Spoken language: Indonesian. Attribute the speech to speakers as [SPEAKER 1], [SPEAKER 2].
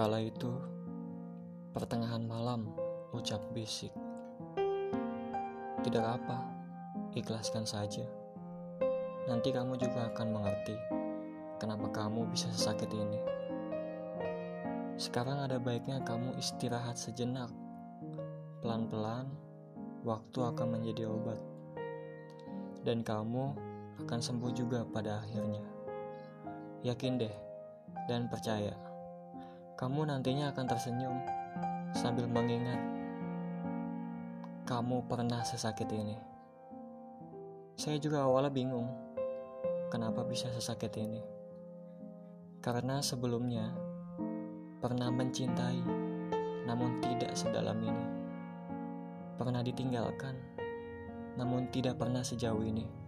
[SPEAKER 1] Kala itu, pertengahan malam, ucap bisik. Tidak apa, ikhlaskan saja. Nanti kamu juga akan mengerti kenapa kamu bisa sesakit ini. Sekarang ada baiknya kamu istirahat sejenak. Pelan-pelan, waktu akan menjadi obat. Dan kamu akan sembuh juga pada akhirnya. Yakin deh, dan percaya. Kamu nantinya akan tersenyum sambil mengingat kamu pernah sesakit ini. Saya juga awalnya bingung kenapa bisa sesakit ini. Karena sebelumnya pernah mencintai namun tidak sedalam ini. Pernah ditinggalkan namun tidak pernah sejauh ini.